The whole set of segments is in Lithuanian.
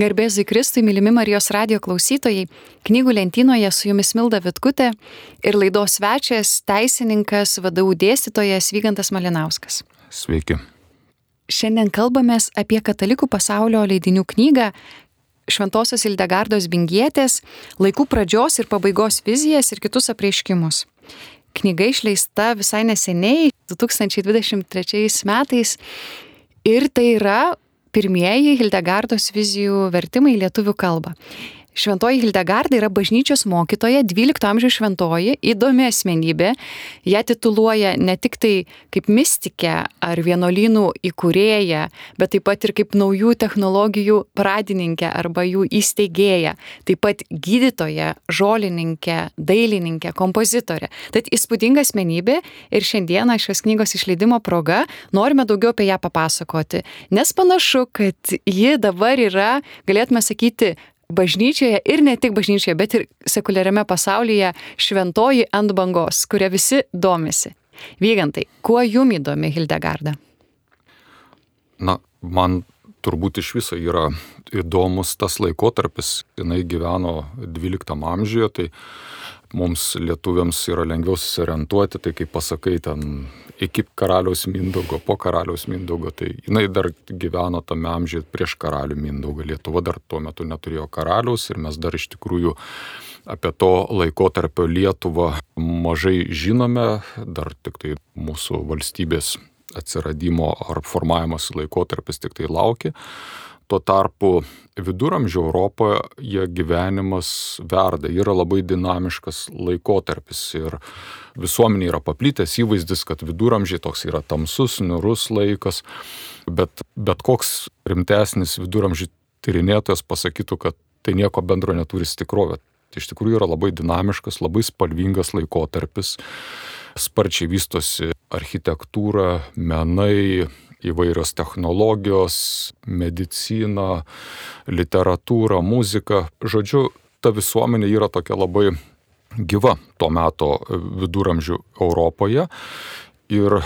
Garbėzui Kristui, mylimi Marijos radio klausytojai, knygų lentynoje su jumis Milda Vitkutė ir laidos svečias, teisininkas, vadovų dėstytojas Vygantas Malinauskas. Sveiki. Šiandien kalbamės apie katalikų pasaulio leidinių knygą Šventosios Ildegardos Bingietės, laikų pradžios ir pabaigos vizijas ir kitus apreiškimus. Knyga išleista visai neseniai, 2023 metais. Ir tai yra pirmieji Hildegardos vizijų vertimai į lietuvių kalbą. Šventoji Hildegarda yra bažnyčios mokytoja, 12 amžiaus šventoji, įdomi asmenybė. Ja tituluoja ne tik tai kaip mystikė ar vienuolynų įkūrėja, bet taip pat ir kaip naujų technologijų pradininkė arba jų įsteigėja. Taip pat gydytoja, žolininkė, dailininkė, kompozitorė. Tad įspūdinga asmenybė ir šiandieną šios knygos išleidimo proga norime daugiau apie ją papasakoti. Nes panašu, kad ji dabar yra, galėtume sakyti, bažnyčioje ir ne tik bažnyčioje, bet ir sekuliariame pasaulyje šventoji ant bangos, kuria visi domisi. Vygantai, kuo jum įdomi Hildegarda? Na, man turbūt iš viso yra įdomus tas laikotarpis, jinai gyveno 12 amžiuje, tai mums lietuviams yra lengviau susiorientuoti, tai kaip pasakai, ten iki karaliaus Mindaugo, po karaliaus Mindaugo, tai jinai dar gyveno tame amžiuje prieš karalių Mindaugą. Lietuva dar tuo metu neturėjo karaliaus ir mes dar iš tikrųjų apie to laikotarpio Lietuvą mažai žinome, dar tik tai mūsų valstybės atsiradimo ar formavimosi laikotarpis tik tai laukia. Tuo tarpu viduramžių Europoje gyvenimas verda, yra labai dinamiškas laikotarpis ir visuomenė yra paplitęs įvaizdis, kad viduramžiai toks yra tamsus, nurus laikas, bet, bet koks rimtesnis viduramžių tyrinėtojas pasakytų, kad tai nieko bendro neturi su tikrovė. Tai iš tikrųjų yra labai dinamiškas, labai spalvingas laikotarpis, sparčiai vystosi architektūra, menai, įvairios technologijos, medicina, literatūra, muzika. Žodžiu, ta visuomenė yra tokia labai gyva to meto viduramžių Europoje. Ir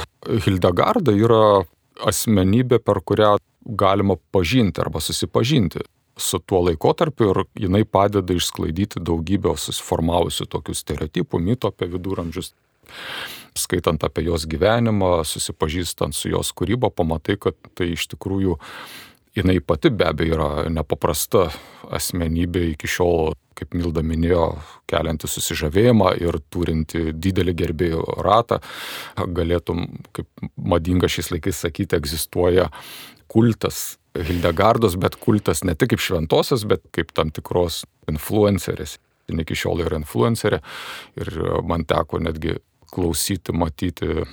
Hildegarda yra asmenybė, per kurią galima pažinti arba susipažinti su tuo laikotarpiu ir jinai padeda išsklaidyti daugybę susiformavusių tokių stereotipų, mito apie viduramžius skaitant apie jos gyvenimą, susipažįstant su jos kūryba, pamatai, kad tai iš tikrųjų jinai pati be abejo yra nepaprasta asmenybė iki šiol, kaip Milda minėjo, kelianti susižavėjimą ir turinti didelį gerbėjų ratą. Galėtum, kaip madinga šiais laikais sakyti, egzistuoja kultas Hildegardos, bet kultas ne tik kaip šventosios, bet kaip tam tikros influencerės. Jis iki šiol yra influencerė ir man teko netgi klausyti, matyti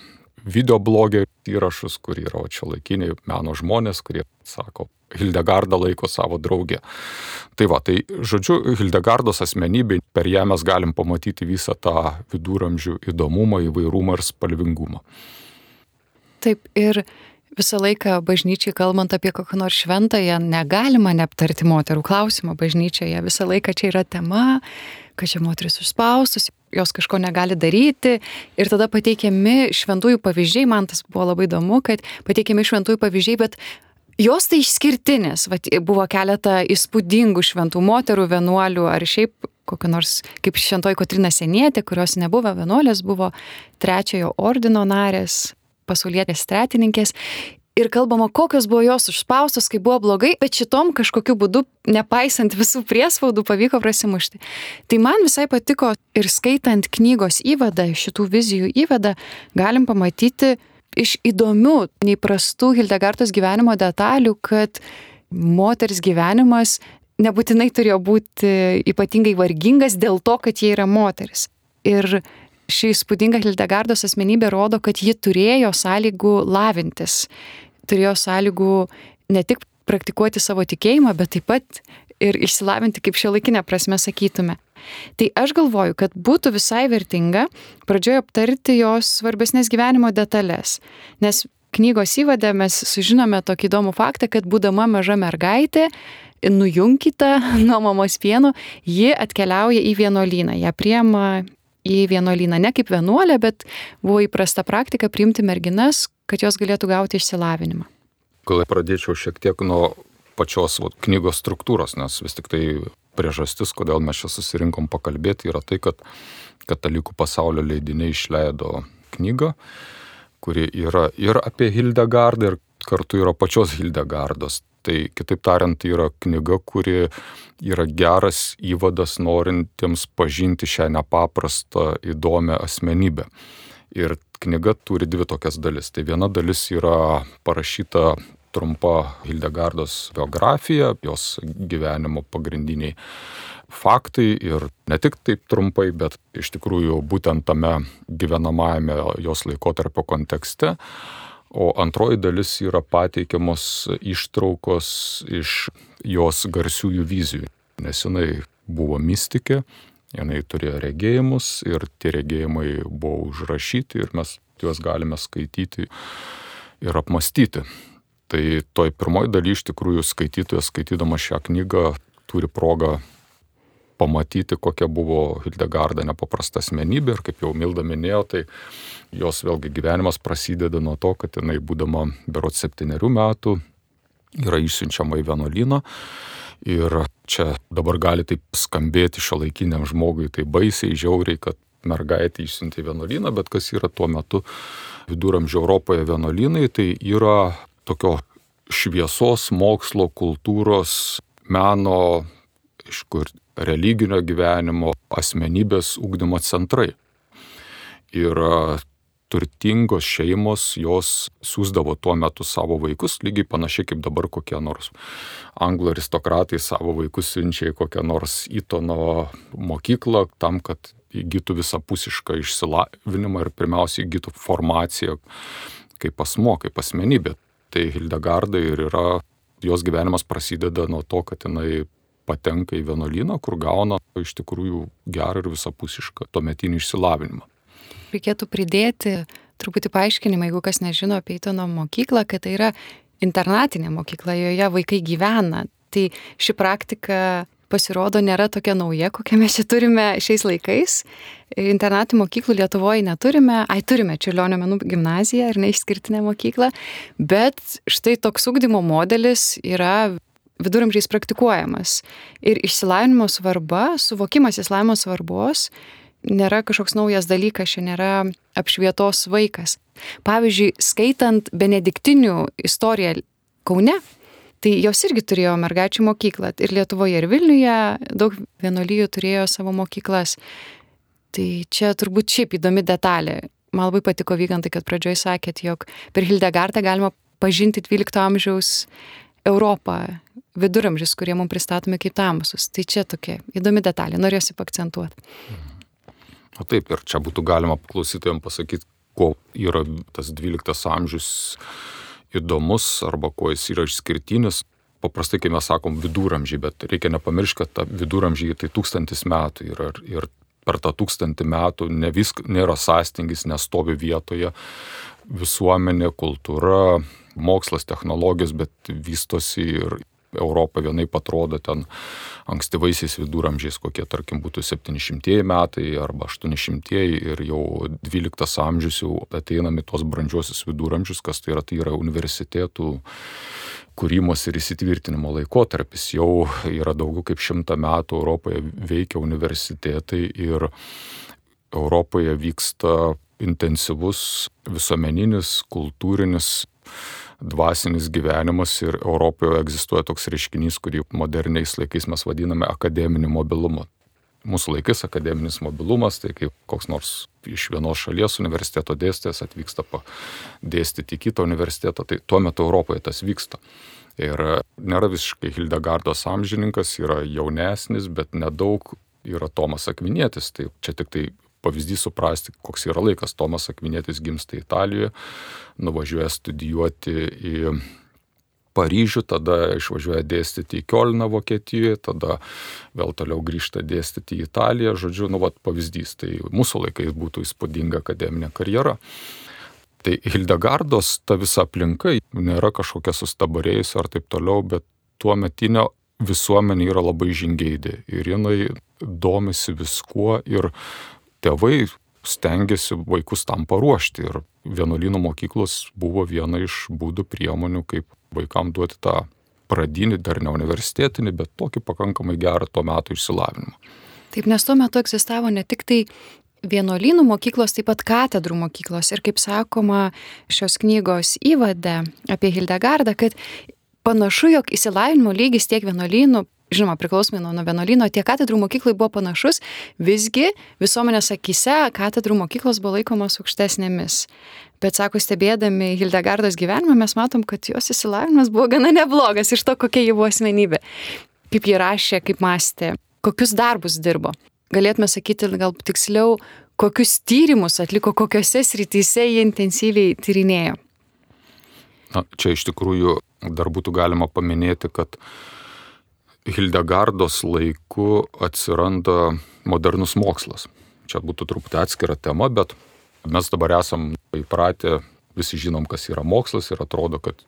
video blogio įrašus, kur yra čia laikiniai meno žmonės, kurie sako, Hildegardą laiko savo draugę. Tai va, tai žodžiu, Hildegardos asmenybė, per ją mes galim pamatyti visą tą viduramžių įdomumą, įvairumą ir spalvingumą. Taip, ir visą laiką bažnyčiai, kalbant apie kokią nors šventąją, negalima neaptarti moterų klausimo bažnyčioje. Visą laiką čia yra tema, kad čia moteris užspaustus, jos kažko negali daryti. Ir tada pateikiami šventųjų pavyzdžiai, man tas buvo labai įdomu, kad pateikiami šventųjų pavyzdžiai, bet jos tai išskirtinės. Vat, buvo keletą įspūdingų šventų moterų, vienuolių ar šiaip kokio nors, kaip šventoji Kotrina Senietė, kurios nebuvo vienuolės, buvo trečiojo ordino narės, pasaulietės tretininkės ir kalbama, kokios buvo jos užspaustos, kai buvo blogai, bet šitom kažkokiu būdu, nepaisant visų priespaudų, pavyko prasimušti. Tai man visai patiko ir skaitant knygos įvadą, šitų vizijų įvadą, galim pamatyti iš įdomių, neįprastų Hildegartos gyvenimo detalių, kad moters gyvenimas nebūtinai turėjo būti ypatingai vargingas dėl to, kad jie yra moteris. Ir ši įspūdinga Hildegardos asmenybė rodo, kad ji turėjo sąlygų lavintis, turėjo sąlygų ne tik praktikuoti savo tikėjimą, bet taip pat ir išsilavinti, kaip šio laikinė prasme sakytume. Tai aš galvoju, kad būtų visai vertinga pradžioje aptarti jos svarbesnės gyvenimo detalės, nes knygos įvadę mes sužinome tokį įdomų faktą, kad būdama maža mergaitė, nujunkita nuo mamos pienų, ji atkeliauja į vienuolyną, ją priema į vienuolyną ne kaip vienuolė, bet buvo įprasta praktika priimti merginas, kad jos galėtų gauti išsilavinimą. Gal pradėčiau šiek tiek nuo pačios vat, knygos struktūros, nes vis tik tai priežastis, kodėl mes čia susirinkom pakalbėti, yra tai, kad katalikų pasaulio leidiniai išleido knygą, kuri yra ir apie Hildegardą, ir kartu yra pačios Hildegardos. Tai kitaip tariant, yra knyga, kuri yra geras įvadas norintiems pažinti šią nepaprastą įdomią asmenybę. Ir knyga turi dvi tokias dalis. Tai viena dalis yra parašyta trumpa Hildegardos biografija, jos gyvenimo pagrindiniai faktai ir ne tik taip trumpai, bet iš tikrųjų būtent tame gyvenamajame jos laikotarpio kontekste. O antroji dalis yra pateikiamos ištraukos iš jos garsiųjų vizijų, nes jinai buvo mystikė, jinai turėjo regėjimus ir tie regėjimai buvo užrašyti ir mes juos galime skaityti ir apmastyti. Tai toj pirmoji daly iš tikrųjų skaitytojas, skaitydama šią knygą, turi progą pamatyti, kokia buvo Hildegarda nepaprasta asmenybė. Ir kaip jau Milda minėjo, tai jos vėlgi gyvenimas prasideda nuo to, kad jinai būdama berot septyniarių metų yra išsiunčiama į vienuolyną. Ir čia dabar gali taip skambėti šio laikiniam žmogui tai baisiai, žiauriai, kad mergaitė išsiuntė į vienuolyną, bet kas yra tuo metu viduramžio Europoje vienuolynai, tai yra tokio šviesos, mokslo, kultūros, meno, iš kur religinio gyvenimo, asmenybės ūkdymo centrai. Ir turtingos šeimos jos siūsdavo tuo metu savo vaikus, lygiai panašiai kaip dabar kokie nors anglų aristokratai savo vaikus siunčia į kokią nors įtono mokyklą tam, kad įgytų visapusišką išsilavinimą ir pirmiausia įgytų formaciją kaip asmo, kaip asmenybė tai Hildegarda ir yra, jos gyvenimas prasideda nuo to, kad jinai patenka į vienuolyną, kur gauna iš tikrųjų gerą ir visapusišką tuometinį išsilavinimą. Reikėtų pridėti truputį paaiškinimą, jeigu kas nežino apie Eitono mokyklą, kad tai yra internatinė mokykla, joje vaikai gyvena. Tai ši praktika pasirodo nėra tokia nauja, kokią mes čia turime šiais laikais. Internatų mokyklų Lietuvoje neturime, ai turime Čiurlionio menų gimnaziją ir neišskirtinę mokyklą, bet štai toks ugdymo modelis yra viduramžiais praktikuojamas. Ir išsilavinimo svarba, suvokimas išsilavinimo svarbos nėra kažkoks naujas dalykas, čia nėra apšvietos vaikas. Pavyzdžiui, skaitant benediktinių istoriją Kaune, Tai jos irgi turėjo mergaičių mokyklą. Ir Lietuvoje, ir Vilniuje daug vienolyjų turėjo savo mokyklas. Tai čia turbūt šiaip įdomi detalė. Man labai patiko vygantai, kad pradžioj sakėt, jog per Hildegardą galima pažinti 12 amžiaus Europą, viduramžius, kurie mums pristatomi kaip tamusus. Tai čia tokia įdomi detalė, norėsiu pakcentuoti. O taip, ir čia būtų galima klausytojams pasakyti, ko yra tas 12 amžius įdomus arba kuo jis yra išskirtinis. Paprastai, kai mes sakom viduramžiai, bet reikia nepamiršti, kad viduramžiai tai tūkstantis metų yra ir per tą tūkstantį metų ne visk, nėra sąstingis, nestovi vietoje visuomenė, kultūra, mokslas, technologijos, bet vystosi ir Europą vienai atrodo ten ankstyvaisiais viduramžiais, kokie tarkim būtų 700 metai arba 800 ir jau 12 amžius jau ateinami tuos brandžiosius viduramžius, kas tai yra, tai yra universitetų kūrimos ir įsitvirtinimo laikotarpis. Jau yra daugiau kaip šimtą metų Europoje veikia universitetai ir Europoje vyksta intensyvus visuomeninis, kultūrinis dvasinis gyvenimas ir Europoje egzistuoja toks reiškinys, kurį moderniais laikais mes vadiname akademiniu mobilumu. Mūsų laikais akademinis mobilumas, tai kaip koks nors iš vienos šalies universiteto dėstytojas atvyksta dėstyti į kitą universitetą, tai tuo metu Europoje tas vyksta. Ir nėra visiškai Hildegardos amžininkas, yra jaunesnis, bet nedaug yra Tomas Akvinėtis, tai čia tik tai pavyzdys suprasti, koks yra laikas. Tomas Akvinėtis gimsta Italijoje, nuvažiuoja studijuoti į Paryžių, tada išvažiuoja dėstyti į Kielną Vokietijoje, tada vėl toliau grįžta dėstyti į Italiją. Žodžiu, nu, vat pavyzdys, tai mūsų laikais būtų įspūdinga akademinė karjera. Tai Hildegardos ta visa aplinka nėra kažkokia sustabarėjusi ar taip toliau, bet tuo metinio visuomenė yra labai žingeidė ir jinai domisi viskuo ir tėvai stengiasi vaikus tam paruošti ir vienuolino mokyklos buvo viena iš būdų priemonių, kaip vaikam duoti tą pradinį, dar ne universitetinį, bet tokį pakankamai gerą tuo metu išsilavinimą. Taip, nes tuo metu egzistavo ne tik tai vienuolynų mokyklos, taip pat katedrų mokyklos. Ir kaip sakoma šios knygos įvade apie Hildegardą, kad panašu, jog įsilavinimo lygis tiek vienuolynų žinoma, priklausomai nuo vienuolyno, tiek katedrų mokyklai buvo panašus, visgi visuomenės akise katedrų mokyklos buvo laikomos aukštesnėmis. Bet, sako, stebėdami Hildegardos gyvenimą, mes matom, kad jos įsilavinimas buvo gana neblogas iš to, kokia ji buvo asmenybė. Kaip ji rašė, kaip mąstė, kokius darbus dirbo. Galėtume sakyti, gal tiksliau, kokius tyrimus atliko, kokiuose srityse jie intensyviai tyrinėjo. Na, čia iš tikrųjų dar būtų galima paminėti, kad Hildegardos laiku atsiranda modernus mokslas. Čia būtų truputį atskira tema, bet mes dabar esam įpratę, visi žinom, kas yra mokslas ir atrodo, kad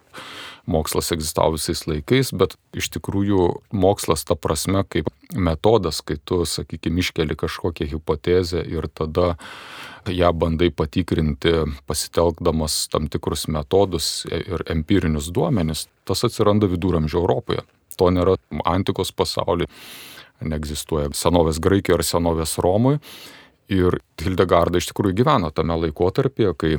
mokslas egzistavo visais laikais, bet iš tikrųjų mokslas ta prasme kaip metodas, kai tu, sakykime, iškeli kažkokią hipotezę ir tada ją bandai patikrinti pasitelkdamas tam tikrus metodus ir empirinius duomenis, tas atsiranda viduramžio Europoje to nėra antikos pasaulyje, neegzistuoja senovės Graikijoje ar senovės Romoje. Ir Hildegarda iš tikrųjų gyveno tame laikotarpyje, kai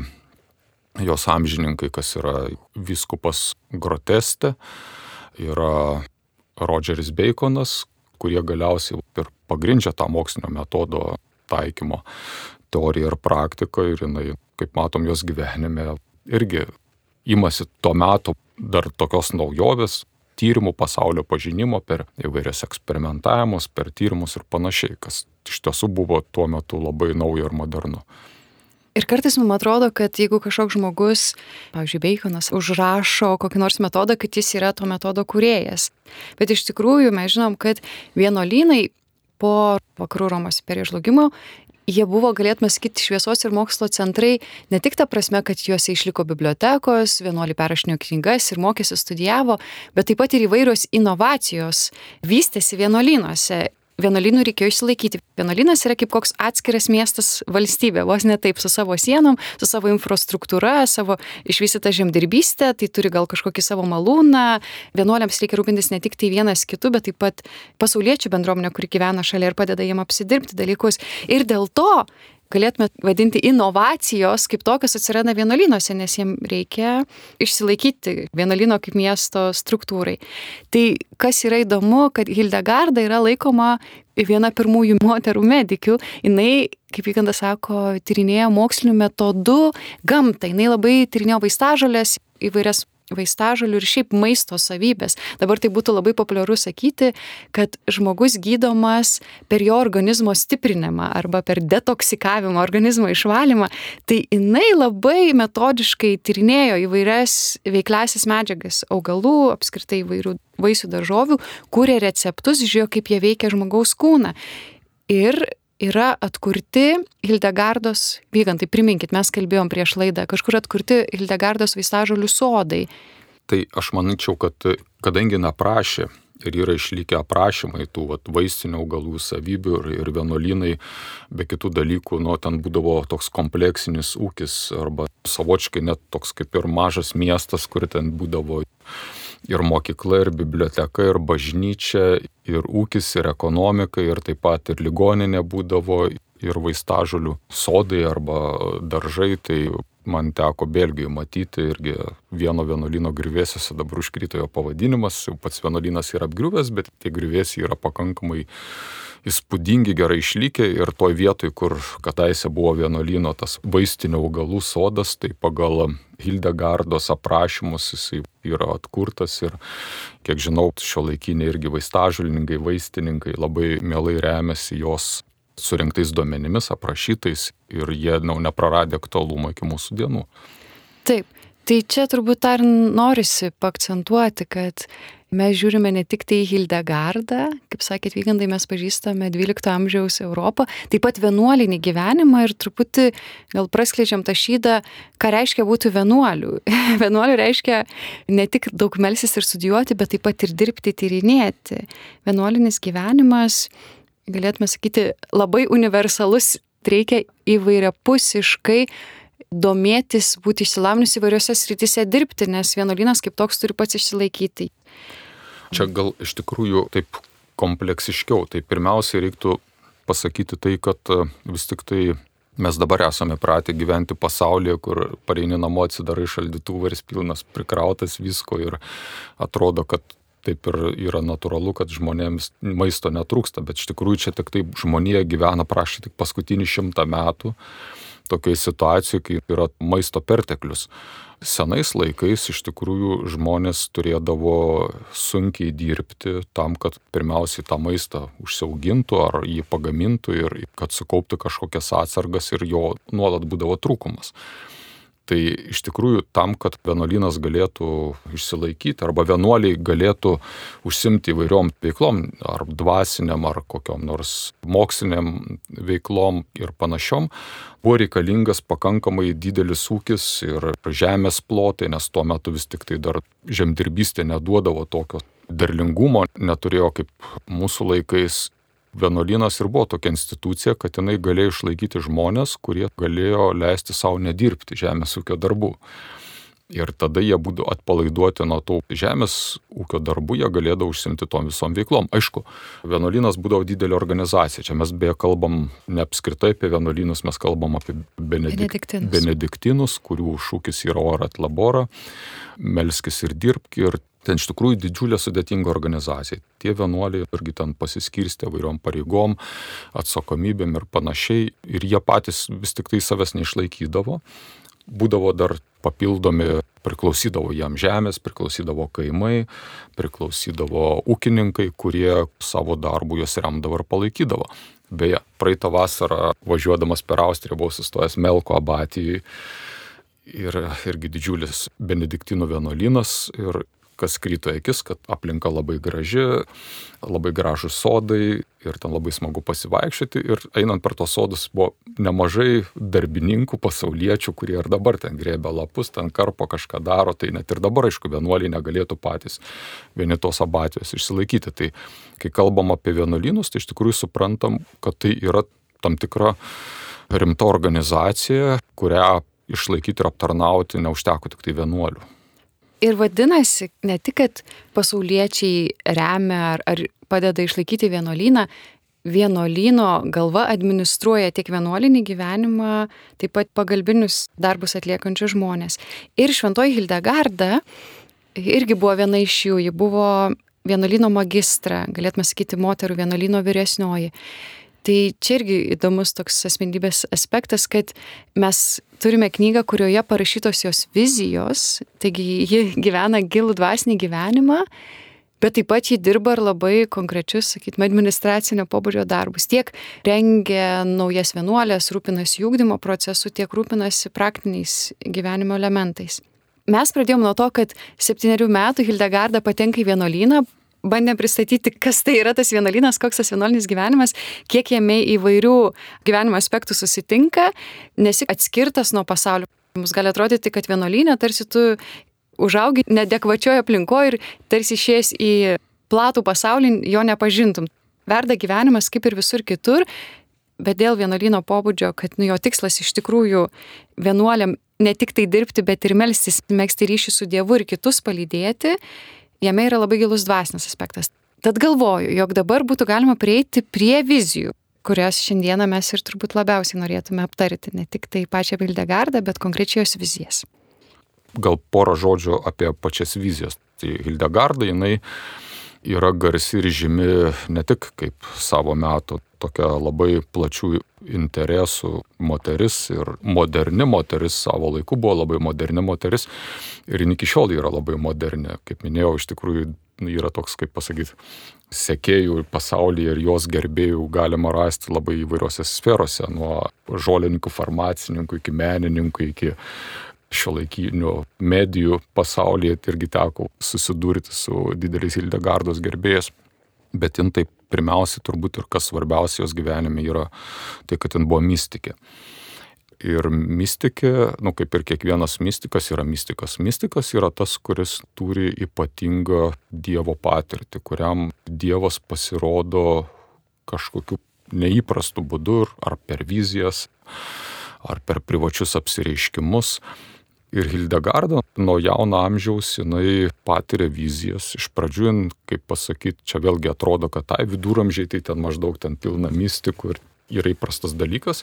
jos amžininkai, kas yra viskupas Groteste, yra Rodžeris Baconas, kurie galiausiai ir pagrindžia tą mokslinio metodo taikymo teoriją ir praktiką ir jinai, kaip matom, jos gyvenime irgi imasi tuo metu dar tokios naujovės, tyrimų pasaulio pažinimo, per įvairias eksperimentavimus, per tyrimus ir panašiai, kas iš tiesų buvo tuo metu labai nauja ir modernu. Ir kartais man atrodo, kad jeigu kažkoks žmogus, pavyzdžiui, Baconas, užrašo kokį nors metodą, kad jis yra to metodo kuriejas. Bet iš tikrųjų mes žinom, kad vienuolynai po vakarų Romos imperijos žlugimo jie buvo, galėtume sakyti, šviesos ir mokslo centrai ne tik ta prasme, kad juose išliko bibliotekos, vienuoliai perrašinio knygas ir mokėsi studijavo, bet taip pat ir įvairios inovacijos vystėsi vienuolynuose vienuolynų reikėjo išsilaikyti. Vienuolynas yra kaip koks atskiras miestas valstybė, vos ne taip su savo sienom, su savo infrastruktūra, savo išvystytą žemdirbystę, tai turi gal kažkokį savo malūną. Vienuoliams reikia rūpintis ne tik tai vienas kitu, bet taip pat pasauliečių bendruomenė, kuri gyvena šalia ir padeda jiem apsidirbti dalykus. Ir dėl to galėtume vadinti inovacijos kaip tokios atsiranda vienuolynuose, nes jiem reikia išsilaikyti vienuolyno kaip miesto struktūrai. Tai kas yra įdomu, kad Hildegarda yra laikoma viena pirmųjų moterų medikių, jinai, kaip Vykanda sako, tyrinėjo mokslinių metodų gamtą, jinai labai tyrinėjo vaistažolės įvairias vaistažolių ir šiaip maisto savybės. Dabar tai būtų labai populiaru sakyti, kad žmogus gydomas per jo organizmo stiprinimą arba per detoksikavimą, organizmo išvalymą. Tai jinai labai metodiškai tyrinėjo įvairias veikliasis medžiagas augalų, apskritai įvairių vaisių daržovių, kūrė receptus, žiūrėjo, kaip jie veikia žmogaus kūną. Ir yra atkurti Hildegardos, vygantai, priminkit, mes kalbėjom prieš laidą, kažkur atkurti Hildegardos vaistažolių sodai. Tai aš manyčiau, kad kadangi neprašė ir yra išlikę aprašymai tų vat, vaistinių augalų savybių ir, ir vienuolynai, be kitų dalykų, nu, ten būdavo toks kompleksinis ūkis arba savočiai net toks kaip ir mažas miestas, kur ten būdavo ir mokykla, ir biblioteka, ir bažnyčia, ir ūkis, ir ekonomika, ir taip pat ir ligoninė būdavo, ir vaistažolių sodai arba daržai. Tai man teko Belgijoje matyti irgi vieno vienuolino grįvėsiuose, dabar užkrito jo pavadinimas, jau pats vienuolinas yra apgriuvęs, bet tie grįvėsiai yra pakankamai įspūdingi, gerai išlikę ir toj vietoj, kur kadaise buvo vienuolino tas vaistinių augalų sodas, tai pagal Hildegardos aprašymus jisai yra atkurtas ir, kiek žinau, šio laikiniai irgi vaistažulininkai, vaistininkai labai mielai remiasi jos surinktais duomenimis, aprašytais ir jie na, nepraradė aktualumo iki mūsų dienų. Taip, tai čia turbūt dar norisi pakcentuoti, kad mes žiūrime ne tik tai Hildegardą, kaip sakėt, vykandai mes pažįstame 12 amžiaus Europą, taip pat vienuolinį gyvenimą ir truputį gal praskleidžiam tą šydą, ką reiškia būti vienuoliu. Vienuoliu reiškia ne tik daug melsis ir studijuoti, bet taip pat ir dirbti, tyrinėti. Vienuolinis gyvenimas galėtume sakyti, labai universalus, reikia įvairiapusiškai domėtis, būti išsilavinus įvairiose srityse dirbti, nes vienuolynas kaip toks turi pats išsilaikyti. Čia gal iš tikrųjų taip kompleksiškiau. Tai pirmiausia reiktų pasakyti tai, kad e, vis tik tai mes dabar esame pratę gyventi pasaulyje, kur pareini namo atsidarai šaldytuvą ir pilnas prikrautas visko ir atrodo, kad taip ir yra natūralu, kad žmonėms maisto netrūksta, bet iš tikrųjų čia tik taip žmonėje gyvena prašai tik paskutinį šimtą metų tokiai situacijai, kai yra maisto perteklius. Senais laikais iš tikrųjų žmonės turėdavo sunkiai dirbti tam, kad pirmiausiai tą maistą užsiaugintų ar jį pagamintų ir kad sukauptų kažkokias atsargas ir jo nuolat būdavo trūkumas. Tai iš tikrųjų tam, kad vienuolynas galėtų išsilaikyti arba vienuoliai galėtų užsimti įvairiom veiklom, ar dvasiniam, ar kokiam nors moksliniam veiklom ir panašiom, buvo reikalingas pakankamai didelis ūkis ir žemės plotai, nes tuo metu vis tik tai dar žemdirbystė neduodavo tokio derlingumo, neturėjo kaip mūsų laikais vienuolynas ir buvo tokia institucija, kad jinai galėjo išlaikyti žmonės, kurie galėjo leisti savo nedirbti žemės ūkio darbų. Ir tada jie būtų atpalaiduoti nuo tų žemės ūkio darbų, jie galėdavo užsimti tom visom veiklom. Aišku, vienuolynas būdavo didelė organizacija. Čia mes beje kalbam ne apskritai apie vienuolynus, mes kalbam apie benedik... benediktinus. benediktinus, kurių šūkis yra orat labora, melskis ir dirbk. Ir Ten iš tikrųjų didžiulė sudėtinga organizacija. Tie vienuoliai irgi ten pasiskirstė vairiom pareigom, atsakomybėm ir panašiai. Ir jie patys vis tik tai savęs neišlaikydavo. Būdavo dar papildomi, priklausydavo jam žemės, priklausydavo kaimai, priklausydavo ūkininkai, kurie savo darbų juos remdavo ir palaikydavo. Beje, praeitą vasarą važiuodamas per Austriją buvau sustojęs Melko abatijai ir irgi didžiulis benediktinų vienuolynas ir kas kryto akis, kad aplinka labai graži, labai gražus sodai ir ten labai smagu pasivaikščioti. Ir einant per tos sodus buvo nemažai darbininkų, pasauliečių, kurie ir dabar ten grėbė lapus, ten karpo kažką daro, tai net ir dabar, aišku, vienuoliai negalėtų patys vieni tos abatijos išsilaikyti. Tai kai kalbam apie vienuolynus, tai iš tikrųjų suprantam, kad tai yra tam tikra rimta organizacija, kurią išlaikyti ir aptarnauti neužteko tik tai vienuolių. Ir vadinasi, ne tik, kad pasauliečiai remia ar, ar padeda išlaikyti vienuolyną, vienuolyno galva administruoja tiek vienuolinį gyvenimą, taip pat pagalbinius darbus atliekančius žmonės. Ir šventoji Hildegarda irgi buvo viena iš jų, ji buvo vienuolyno magistra, galėtume sakyti, moterų vienuolyno vyresnioji. Tai čia irgi įdomus toks asmenybės aspektas, kad mes turime knygą, kurioje parašytos jos vizijos, taigi ji gyvena gilų dvasinį gyvenimą, bet taip pat ji dirba ir labai konkrečius, sakytume, administracinio pobūdžio darbus. Tiek rengia naujas vienuolės, rūpinasi jungdymo procesu, tiek rūpinasi praktiniais gyvenimo elementais. Mes pradėjome nuo to, kad septyniarių metų Hildegarda patenka į vienuolyną, bandėm pristatyti, kas tai yra tas vienuolynas, koks tas vienuolinis gyvenimas, kiek jame įvairių gyvenimo aspektų susitinka, nesi atskirtas nuo pasaulio. Mums gali atrodyti, kad vienuolynė tarsi tu užaugi nedekvačioje aplinkoje ir tarsi išėjęs į platų pasaulį jo nepažintum. Verda gyvenimas kaip ir visur kitur, bet dėl vienuolyno pobūdžio, kad nu, jo tikslas iš tikrųjų vienuoliam ne tik tai dirbti, bet ir melstis, mėgsti ryšį su Dievu ir kitus palydėti, jame yra labai gilus dvasinis aspektas. Tad galvoju, jog dabar būtų galima prieiti prie vizijų, kurias šiandieną mes ir turbūt labiausiai norėtume aptarti, ne tik tai pačią Hildegardą, bet konkrečiai jos vizijas. Gal porą žodžių apie pačias vizijas. Tai Hildegarda, jinai yra garsi ir žymi ne tik kaip savo metų tokia labai plačių interesų moteris ir moderni moteris savo laiku buvo labai moderni moteris ir iki šiol yra labai moderni. Kaip minėjau, iš tikrųjų yra toks, kaip pasakyti, sekėjų pasaulyje ir jos gerbėjų galima rasti labai įvairiose sferose, nuo žolininkų, farmacininkų iki menininkų, iki šio laikinių medijų pasaulyje irgi teko susidurti su dideliais Hildegardos gerbėjais. Bet jin taip pirmiausia turbūt ir kas svarbiausia jos gyvenime yra tai, kad jin buvo mystikė. Ir mystikė, nu kaip ir kiekvienas mystikas, yra mystikas. Mystikas yra tas, kuris turi ypatingą Dievo patirtį, kuriam Dievas pasirodo kažkokiu neįprastu būdu ar per vizijas, ar per privačius apsireiškimus. Ir Hildegarda nuo jauno amžiaus jinai patiria vizijas. Iš pradžių, kaip pasakyti, čia vėlgi atrodo, kad tai viduramžiai tai ten maždaug ten pilna mystikų ir yra įprastas dalykas.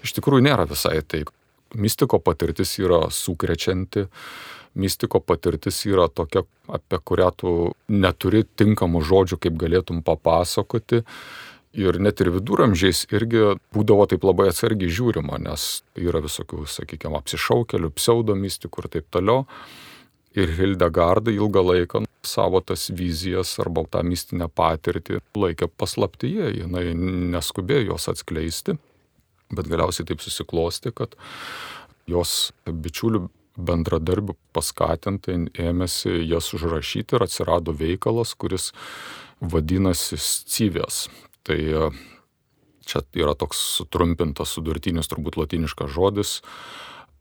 Iš tikrųjų nėra visai taip. Mystiko patirtis yra sukrečianti, mystiko patirtis yra tokia, apie kurią tu neturi tinkamų žodžių, kaip galėtum papasakoti. Ir net ir viduramžiais irgi būdavo taip labai atsargiai žiūrima, nes yra visokių, sakykime, apsišaukelių, pseudomystikų ir taip toliau. Ir Hildegardai ilgą laiką savo tas vizijas arba tą mistinę patirtį laikė paslaptyje, jinai neskubėjo jos atskleisti, bet galiausiai taip susiklosti, kad jos bičiulių bendradarbių paskatintai ėmėsi jas užrašyti ir atsirado veikalas, kuris vadinasi Scyvės. Tai e, čia yra toks sutrumpintas sudurtinis turbūt latiniškas žodis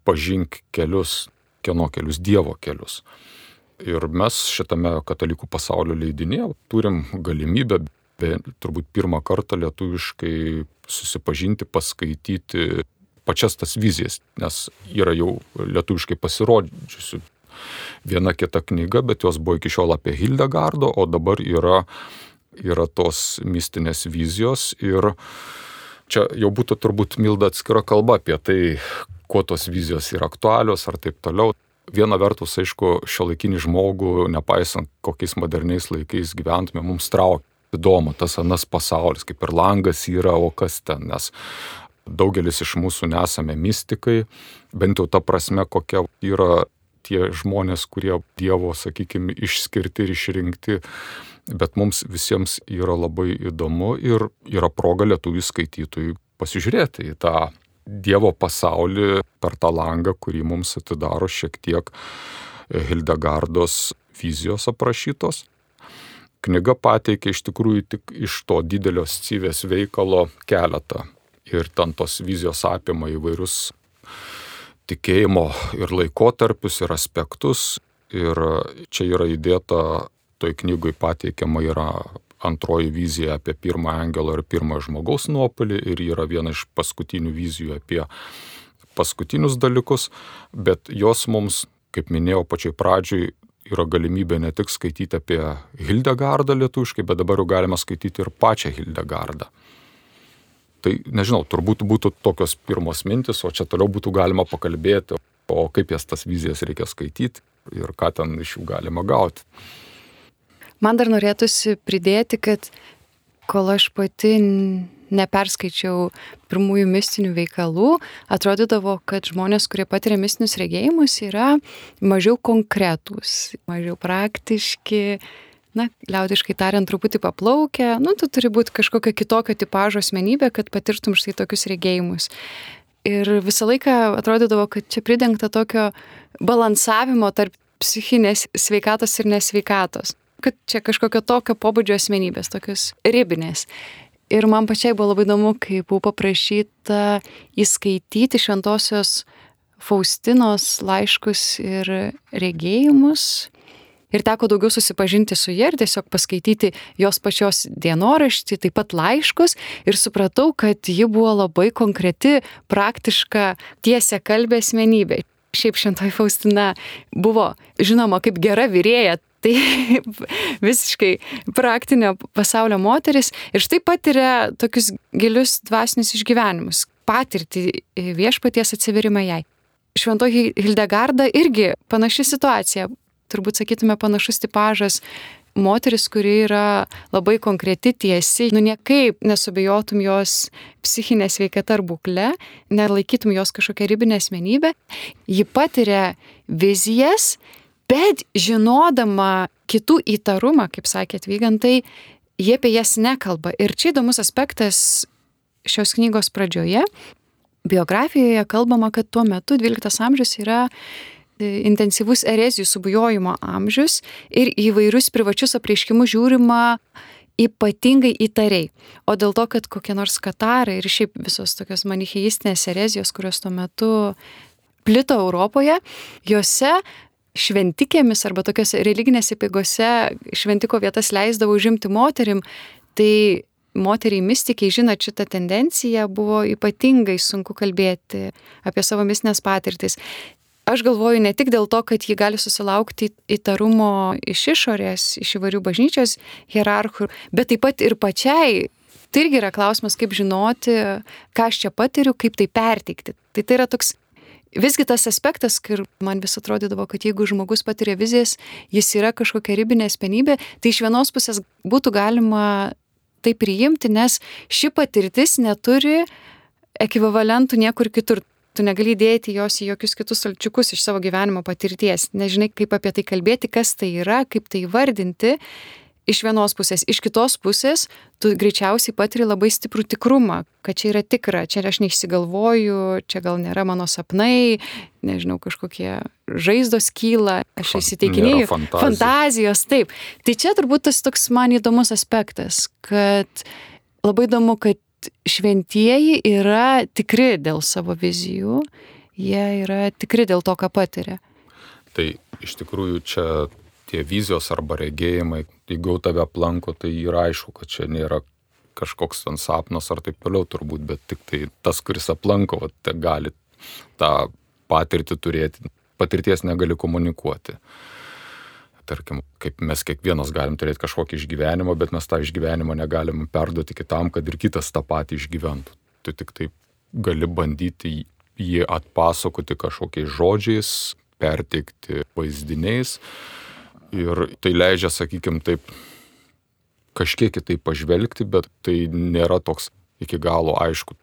pažink kelius, kieno kelius, Dievo kelius. Ir mes šitame katalikų pasaulio leidinėje turim galimybę, be, turbūt pirmą kartą lietuviškai susipažinti, paskaityti pačias tas vizijas, nes yra jau lietuviškai pasirodžiusi viena kita knyga, bet jos buvo iki šiol apie Hildegardo, o dabar yra, yra tos mistinės vizijos ir čia jau būtų turbūt milda atskira kalba apie tai, kuo tos vizijos yra aktualios ar taip toliau. Viena vertus, aišku, šio laikinį žmogų, nepaisant kokiais moderniais laikais gyventume, mums traukia. Įdomu, tas anas pasaulis, kaip ir langas yra, o kas ten, nes daugelis iš mūsų nesame mystikai, bent jau ta prasme, kokia yra tie žmonės, kurie Dievo, sakykime, išskirti ir išrinkti, bet mums visiems yra labai įdomu ir yra proga lietuvių skaitytojų pasižiūrėti į tą Dievo pasaulį per tą langą, kurį mums atidaro šiek tiek Hildegardos vizijos aprašytos. Knyga pateikia iš tikrųjų tik iš to didelio scivės veikalo keletą. Ir ten tos vizijos apima įvairius tikėjimo ir laikotarpius, ir aspektus. Ir čia yra įdėta, toj knygui pateikiama yra antroji vizija apie pirmą angelą ir pirmą žmogaus nuopolį ir yra viena iš paskutinių vizijų apie paskutinius dalykus, bet jos mums, kaip minėjau pačioj pradžioj, yra galimybė ne tik skaityti apie Hildegardą lietuviškai, bet dabar jau galima skaityti ir pačią Hildegardą. Tai nežinau, turbūt būtų tokios pirmos mintis, o čia toliau būtų galima pakalbėti, o kaip jas tas vizijas reikia skaityti ir ką ten iš jų galima gauti. Man dar norėtųsi pridėti, kad kol aš pati neperskaičiau pirmųjų mistinių veikalų, atrodydavo, kad žmonės, kurie patiria mistinius regėjimus, yra mažiau konkretūs, mažiau praktiški, na, liaudiškai tariant, truputį paplaukę, nu, tu turi būti kažkokio kitokio tipožo asmenybė, kad patirtum štai tokius regėjimus. Ir visą laiką atrodydavo, kad čia pridengta tokio balansavimo tarp psichinės sveikatos ir nesveikatos kad čia kažkokio tokio pobūdžio asmenybės, tokios ribinės. Ir man pačiai buvo labai įdomu, kai buvo paprašyta įskaityti šventosios Faustinos laiškus ir regėjimus. Ir teko daugiau susipažinti su jie ir tiesiog paskaityti jos pačios dienoraštį, taip pat laiškus. Ir supratau, kad ji buvo labai konkreti, praktiška, tiesia kalbė asmenybė. Šiaip šventoji Faustina buvo žinoma kaip gera vyrėja, Tai visiškai praktinio pasaulio moteris ir štai patiria tokius gilius dvasinius išgyvenimus, patirti viešpaties atsiverimą jai. Šventoji Hildegarda irgi panaši situacija, turbūt sakytume panašus tipažas, moteris, kuri yra labai konkreti, tiesi, nu niekaip nesubijotum jos psichinė sveikata ar būklė, nelaikytum jos kažkokią ribinę asmenybę, ji patiria vizijas Bet žinodama kitų įtarumą, kaip sakėt, vygantai, jie apie jas nekalba. Ir čia įdomus aspektas šios knygos pradžioje. Biografijoje kalbama, kad tuo metu 12 amžius yra e, intensyvus erezijų subujojimo amžius ir įvairius privačius apreiškimus žiūrima ypatingai įtariai. O dėl to, kad kokie nors katarai ir šiaip visos tokios manicheistinės erezijos, kurios tuo metu plito Europoje, juose šventikėmis arba tokiuose religinėse pigose šventiko vietas leisdavo užimti moterim, tai moteriai mystikiai, žinot, šitą tendenciją buvo ypatingai sunku kalbėti apie savo mistinės patirtis. aš galvoju ne tik dėl to, kad ji gali susilaukti įtarumo iš išorės, iš įvairių bažnyčios hierarchų, bet taip pat ir pačiai. Tai irgi yra klausimas, kaip žinoti, ką aš čia patiriu, kaip tai perteikti. Tai tai yra toks Visgi tas aspektas, kur man vis atrodydavo, kad jeigu žmogus patiria vizijas, jis yra kažkokia ribinė asmenybė, tai iš vienos pusės būtų galima tai priimti, nes ši patirtis neturi ekvivalentų niekur kitur tu negali dėti jos į jokius kitus salčiukus iš savo gyvenimo patirties, nežinai, kaip apie tai kalbėti, kas tai yra, kaip tai vardinti. Iš vienos pusės, iš kitos pusės, tu greičiausiai patiri labai stiprų tikrumą, kad čia yra tikra, čia aš neišsigalvoju, čia gal nėra mano sapnai, nežinau, kažkokie žaizdos kyla, aš įsiteikinėjau. Fantazijos. Fantazijos, taip. Tai čia turbūt tas toks man įdomus aspektas, kad labai įdomu, kad šventieji yra tikri dėl savo vizijų, jie yra tikri dėl to, ką patiria. Tai iš tikrųjų čia tie vizijos arba regėjimai, jeigu tave aplanko, tai yra aišku, kad čia nėra kažkoks ten sapnas ar taip toliau turbūt, bet tik tai tas, kuris aplanko, va, tai gali tą patirtį turėti, patirties negali komunikuoti tarkim, kaip mes kiekvienas galim turėti kažkokį išgyvenimą, bet mes tą išgyvenimą negalim perduoti kitam, kad ir kitas tą patį išgyventų. Tu tik taip gali bandyti jį atpasakoti kažkokiais žodžiais, perteikti vaizdiniais. Ir tai leidžia, sakykime, taip kažkiek kitaip pažvelgti, bet tai nėra toks iki galo aišku.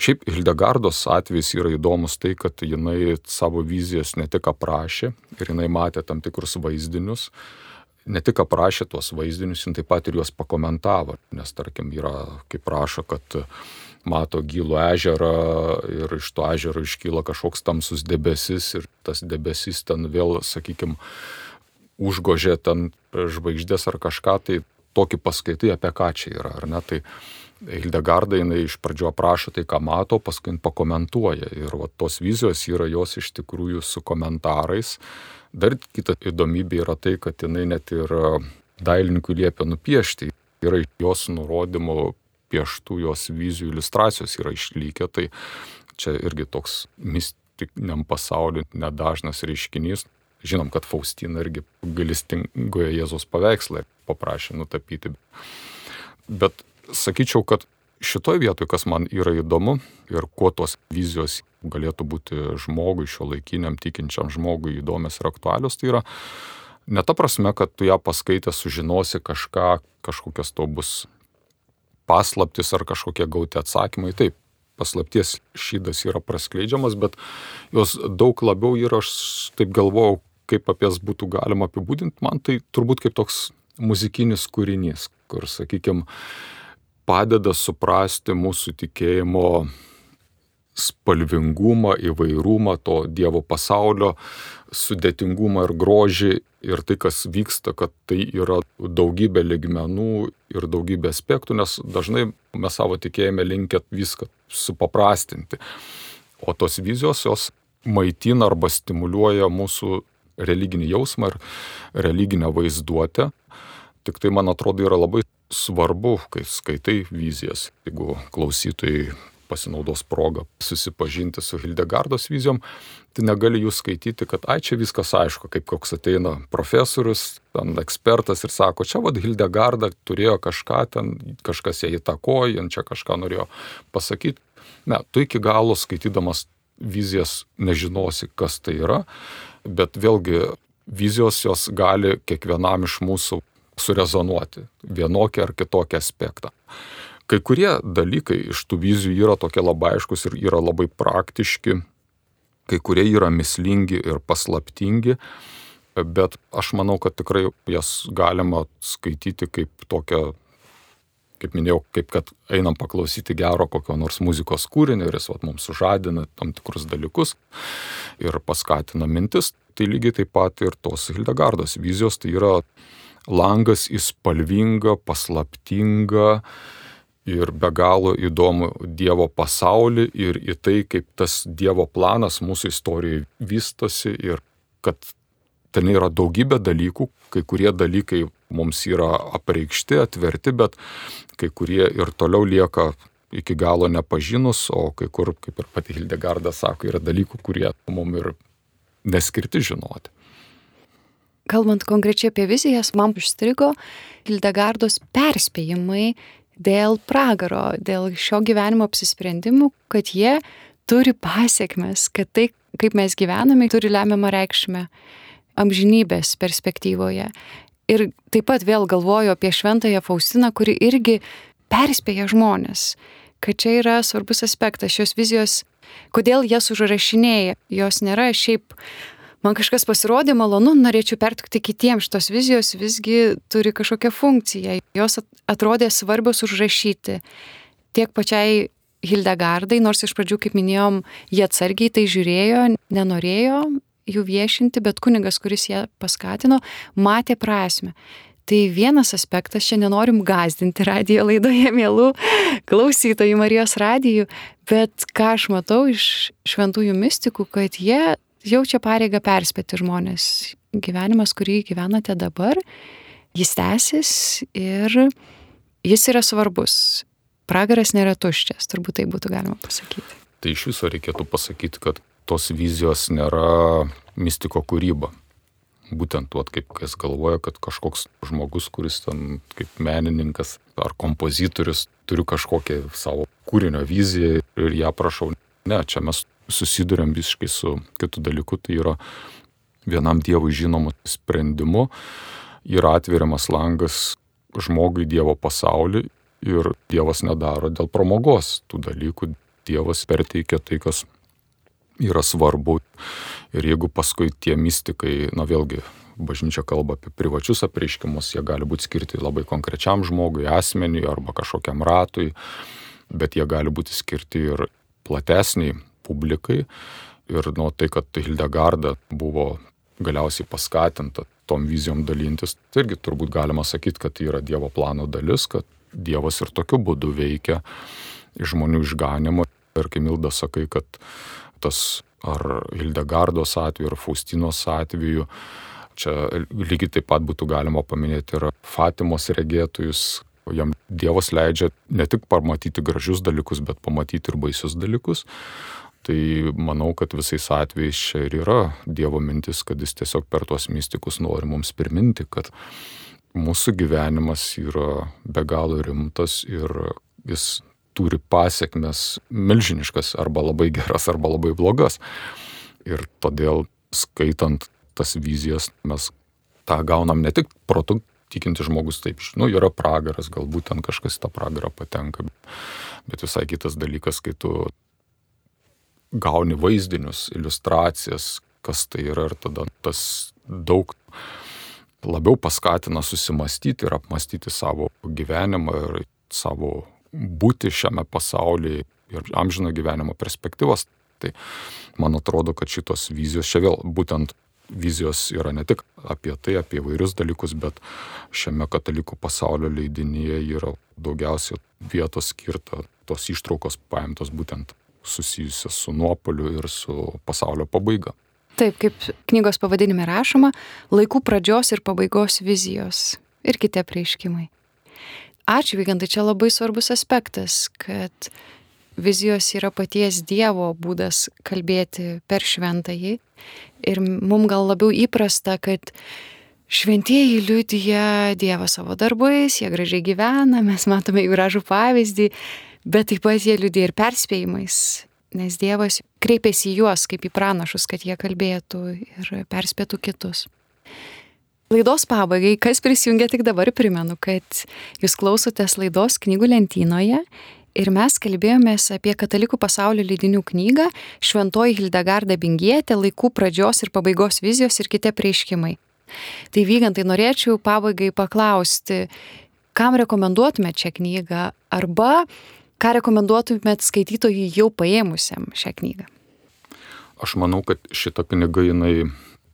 Šiaip Hildegardos atvejs yra įdomus tai, kad jinai savo vizijas ne tik aprašė ir jinai matė tam tikrus vaizdinius, ne tik aprašė tuos vaizdinius, jin taip pat ir juos pakomentavo, nes tarkim yra, kaip rašo, kad mato gilų ežerą ir iš to ežero iškyla kažkoks tamsus debesis ir tas debesis ten vėl, sakykime, užgožė ten žvaigždės ar kažką, tai tokį paskaitai apie ką čia yra, ar ne? Tai Hildegarda jinai iš pradžio aprašo tai, ką mato, paskui pakomentuoja. Ir va, tos vizijos yra jos iš tikrųjų su komentarais. Dar kita įdomybė yra tai, kad jinai net ir dailininkui liepia nupiešti. Yra jos nurodymų pieštų jos vizijų iliustracijos yra išlikę. Tai čia irgi toks mistiniam pasauliu nedažnas reiškinys. Žinom, kad Faustina irgi galistingoje Jėzos paveikslą paprašė nutapyti. Bet sakyčiau, kad šitoj vietoj, kas man yra įdomu ir kuo tos vizijos galėtų būti žmogui, šio laikiniam tikinčiam žmogui įdomios ir aktualios, tai yra ne ta prasme, kad tu ją paskaitę sužinosi kažką, kažkokias to bus paslaptis ar kažkokie gauti atsakymai. Taip, paslapties šydas yra praskleidžiamas, bet jos daug labiau yra, aš taip galvojau, kaip apie jas būtų galima apibūdinti, man tai turbūt kaip toks muzikinis kūrinys, kur, sakykime, padeda suprasti mūsų tikėjimo spalvingumą, įvairumą, to Dievo pasaulio sudėtingumą ir grožį ir tai, kas vyksta, kad tai yra daugybė ligmenų ir daugybė aspektų, nes dažnai mes savo tikėjime linkę viską supaprastinti. O tos vizijos jos maitina arba stimuliuoja mūsų religinį jausmą ir religinę vaizduotę. Tik tai, man atrodo, yra labai svarbu, kai skaitai vizijas, jeigu klausytojai pasinaudos progą susipažinti su Hildegardos vizijom, tai negali jų skaityti, kad ai čia viskas aišku, kaip koks ateina profesorius, ten ekspertas ir sako, čia vad Hildegarda turėjo kažką ten, kažkas ją įtakojo, čia kažką norėjo pasakyti. Ne, tu iki galo skaitydamas vizijas nežinosi, kas tai yra, bet vėlgi vizijos jos gali kiekvienam iš mūsų surezonuoti vienokį ar kitokį aspektą. Kai kurie dalykai iš tų vizijų yra tokie labai aiškus ir yra labai praktiški, kai kurie yra mislingi ir paslaptingi, bet aš manau, kad tikrai jas galima skaityti kaip tokią, kaip minėjau, kaip kad einam paklausyti gero kokio nors muzikos kūrinio ir jis vat, mums sužadina tam tikrus dalykus ir paskatina mintis. Tai lygiai taip pat ir tos Hildegardos vizijos, tai yra langas į spalvingą, paslaptingą ir be galo įdomų Dievo pasaulį ir į tai, kaip tas Dievo planas mūsų istorijoje vystosi ir kad ten yra daugybė dalykų, kai kurie dalykai mums yra apreikšti, atverti, bet kai kurie ir toliau lieka iki galo nepažinus, o kai kur, kaip ir pati Hildegarda sako, yra dalykų, kurie mums ir neskirti žinoti. Kalbant konkrečiai apie vizijas, man užstrigo Hildegardos perspėjimai dėl pragaro, dėl šio gyvenimo apsisprendimų, kad jie turi pasiekmes, kad tai, kaip mes gyvename, turi lemiamą reikšmę amžinybės perspektyvoje. Ir taip pat vėl galvoju apie šventąją Faustiną, kuri irgi perspėja žmonės, kad čia yra svarbus aspektas šios vizijos, kodėl jas užrašinėja. Jos nėra šiaip man kažkas pasirodė malonu, norėčiau pertikti kitiems, šitos vizijos visgi turi kažkokią funkciją. Jos atrodė svarbios užrašyti tiek pačiai Hildegardai, nors iš pradžių, kaip minėjom, jie atsargiai tai žiūrėjo, nenorėjo jų viešinti, bet kunigas, kuris ją paskatino, matė prasme. Tai vienas aspektas, čia nenorim gazdinti radijo laidoje, mėlų klausytojų Marijos radijų, bet ką aš matau iš šventųjų mystikų, kad jie jaučia pareigą perspėti žmonės. Gyvenimas, kurį gyvenate dabar, jis tęsis ir jis yra svarbus. Pragaras nėra tuščias, turbūt tai būtų galima pasakyti. Tai iš viso reikėtų pasakyti, kad tos vizijos nėra mistiko kūryba. Būtent tuot, kaip kas galvoja, kad kažkoks žmogus, kuris ten kaip menininkas ar kompozitorius turi kažkokią savo kūrinio viziją ir ją prašau. Ne, čia mes susidurėm visiškai su kitu dalyku, tai yra vienam Dievui žinomu sprendimu, yra atveriamas langas žmogui Dievo pasaulį ir Dievas nedaro dėl pramogos tų dalykų, Dievas perteikia tai, kas yra svarbu. Ir jeigu paskui tie mystikai, na vėlgi, bažnyčia kalba apie privačius apreiškimus, jie gali būti skirti labai konkrečiam žmogui, asmeniui arba kažkokiam ratui, bet jie gali būti skirti ir platesniai publikai. Ir nuo tai, kad Hildegarda buvo galiausiai paskatinta tom vizijom dalintis, tai irgi turbūt galima sakyti, kad tai yra Dievo plano dalis, kad Dievas ir tokiu būdu veikia žmonių išganimo. Ir kai Milda sakai, kad tas ar Hildegardos atveju, ar Faustinos atveju, čia lygiai taip pat būtų galima paminėti ir Fatimos regėtojus, jam Dievas leidžia ne tik pamatyti gražius dalykus, bet pamatyti ir baisius dalykus. Tai manau, kad visais atvejais čia ir yra Dievo mintis, kad jis tiesiog per tuos mystikus nori mums priminti, kad mūsų gyvenimas yra be galo rimtas ir jis turi pasiekmes milžiniškas arba labai geras arba labai blogas. Ir todėl skaitant tas vizijas mes tą gaunam ne tik protų tikinti žmogus taip, nu, yra pragaras, galbūt ten kažkas tą pragarą patenka, bet visai kitas dalykas, kai tu gauni vaizdinius, iliustracijas, kas tai yra ir tada tas daug labiau paskatina susimastyti ir apmastyti savo gyvenimą ir savo būti šiame pasaulyje ir amžino gyvenimo perspektyvas. Tai man atrodo, kad šitos vizijos, čia vėl būtent vizijos yra ne tik apie tai, apie vairius dalykus, bet šiame katalikų pasaulio leidinyje yra daugiausiai vietos skirta tos ištraukos paimtos būtent susijusias su nuopoliu ir su pasaulio pabaiga. Taip, kaip knygos pavadinime rašoma, laikų pradžios ir pabaigos vizijos ir kiti prieiškimai. Ačiū, Vygantai, čia labai svarbus aspektas, kad vizijos yra paties Dievo būdas kalbėti per šventąjį. Ir mums gal labiau įprasta, kad šventieji liudija Dievą savo darbais, jie gražiai gyvena, mes matome jų gražų pavyzdį, bet taip pat jie liūdė ir perspėjimais, nes Dievas kreipėsi į juos kaip į pranašus, kad jie kalbėtų ir perspėtų kitus. Laidos pabaigai, kas prisijungia tik dabar, primenu, kad jūs klausotės laidos knygų lentynoje ir mes kalbėjomės apie katalikų pasaulio leidinių knygą Šventoji Hildegarda Bingietė, laikų pradžios ir pabaigos vizijos ir kiti prieiškimai. Tai vygantai norėčiau pabaigai paklausti, kam rekomenduotumėte šią knygą arba Ką rekomenduotumėt skaitytojui jau paėmusiam šią knygą? Aš manau, kad šita knyga jinai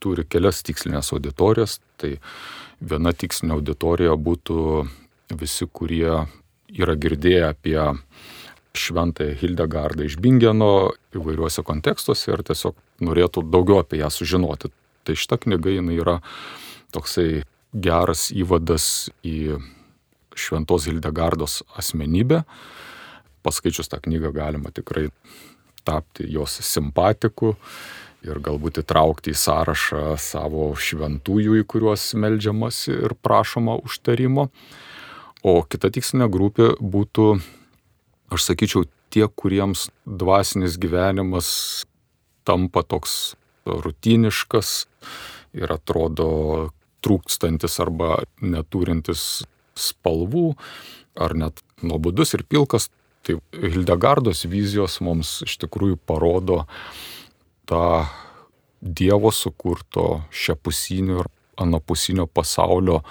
turi kelias tikslinės auditorijas. Tai viena tikslinė auditorija būtų visi, kurie yra girdėję apie šventąją Hildegardą iš Bingeno įvairiuose kontekstuose ir tiesiog norėtų daugiau apie ją sužinoti. Tai šita knyga jinai yra toksai geras įvadas į šventos Hildegardos asmenybę paskaičius tą knygą galima tikrai tapti jos simpatiku ir galbūt įtraukti į sąrašą savo šventųjų, į kuriuos melžiamasi ir prašoma užtarimo. O kita tikslinė grupė būtų, aš sakyčiau, tie, kuriems dvasinis gyvenimas tampa toks rutiniškas ir atrodo trūkstantis arba neturintis spalvų, ar net nuobodus ir pilkas. Tai Hildegardos vizijos mums iš tikrųjų parodo tą Dievo sukurto šiapusinio ir anapusinio pasaulio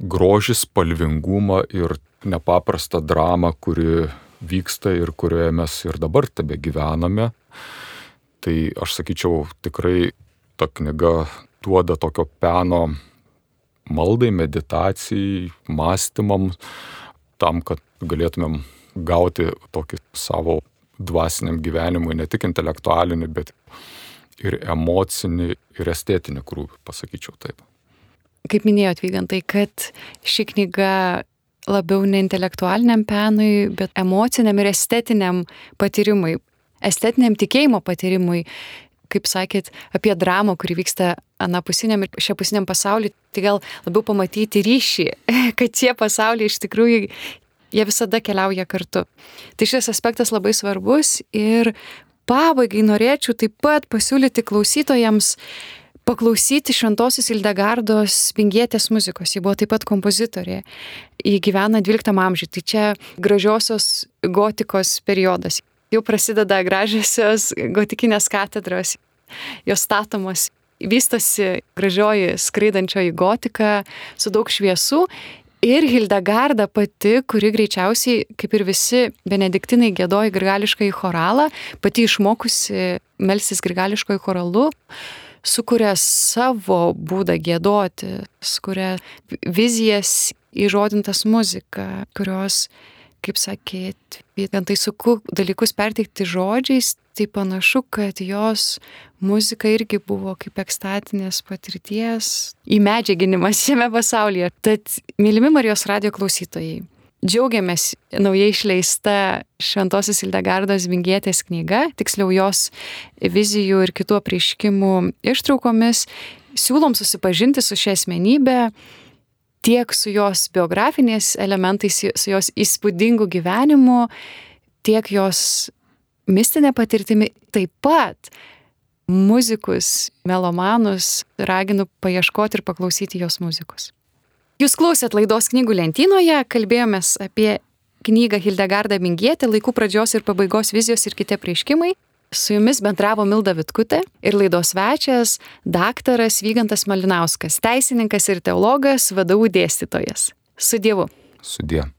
grožį, spalvingumą ir nepaprastą dramą, kuri vyksta ir kurioje mes ir dabar tebe gyvename. Tai aš sakyčiau, tikrai ta knyga duoda tokio peno maldai, meditacijai, mąstymam, tam, kad galėtumėm gauti tokį savo dvasiniam gyvenimui, ne tik intelektualinį, bet ir emocinį, ir estetinį krūvį, pasakyčiau taip. Kaip minėjot, Vygantai, kad ši knyga labiau ne intelektualiniam penui, bet emociniam ir estetiniam patyrimui, estetiniam tikėjimo patyrimui, kaip sakėt, apie dramą, kuri vyksta anapusiniam ir šiapusiniam pasauliu, tai gal labiau pamatyti ryšį, kad tie pasauliai iš tikrųjų jie visada keliauja kartu. Tai šis aspektas labai svarbus ir pabaigai norėčiau taip pat pasiūlyti klausytojams paklausyti Šventosios Ildegardos Vingietės muzikos. Ji buvo taip pat kompozitorė. Ji gyvena 12 amžiuje. Tai čia gražiosios gotikos periodas. Jau prasideda gražiosios gotikinės katedros. Jos statomos vystosi gražioji skraidančioji gotika su daug šviesų Ir Hildegarda pati, kuri greičiausiai, kaip ir visi benediktinai gėdoja grigališką į choralą, pati išmokusi melsis grigališko į choralu, sukuria savo būdą gėdoti, sukuria vizijas įžodintas muzika, kurios kaip sakėt, vien tai suku dalykus perteikti žodžiais, tai panašu, kad jos muzika irgi buvo kaip ekstatinės patirties įmedžiaginimas šiame pasaulyje. Tad, mylimi Marijos radio klausytojai, džiaugiamės naujai išleista Šventosios Ildegardos Vingietės knyga, tiksliau jos vizijų ir kitų apreiškimų ištraukomis. Siūlom susipažinti su šia asmenybė, tiek su jos biografiniais elementais, su jos įspūdingu gyvenimu, tiek jos mistinė patirtimi. Taip pat muzikus, melomanus raginu paieškoti ir paklausyti jos muzikos. Jūs klausėt laidos knygų lentynoje, kalbėjomės apie knygą Hildegarda Mingietė, laikų pradžios ir pabaigos vizijos ir kiti prieškimai. Su jumis bendravo Milda Vitkutė ir laidos svečias daktaras Vygantas Malinauskas, teisininkas ir teologas, vadovų dėstytojas. Su Dievu. Su Dievu.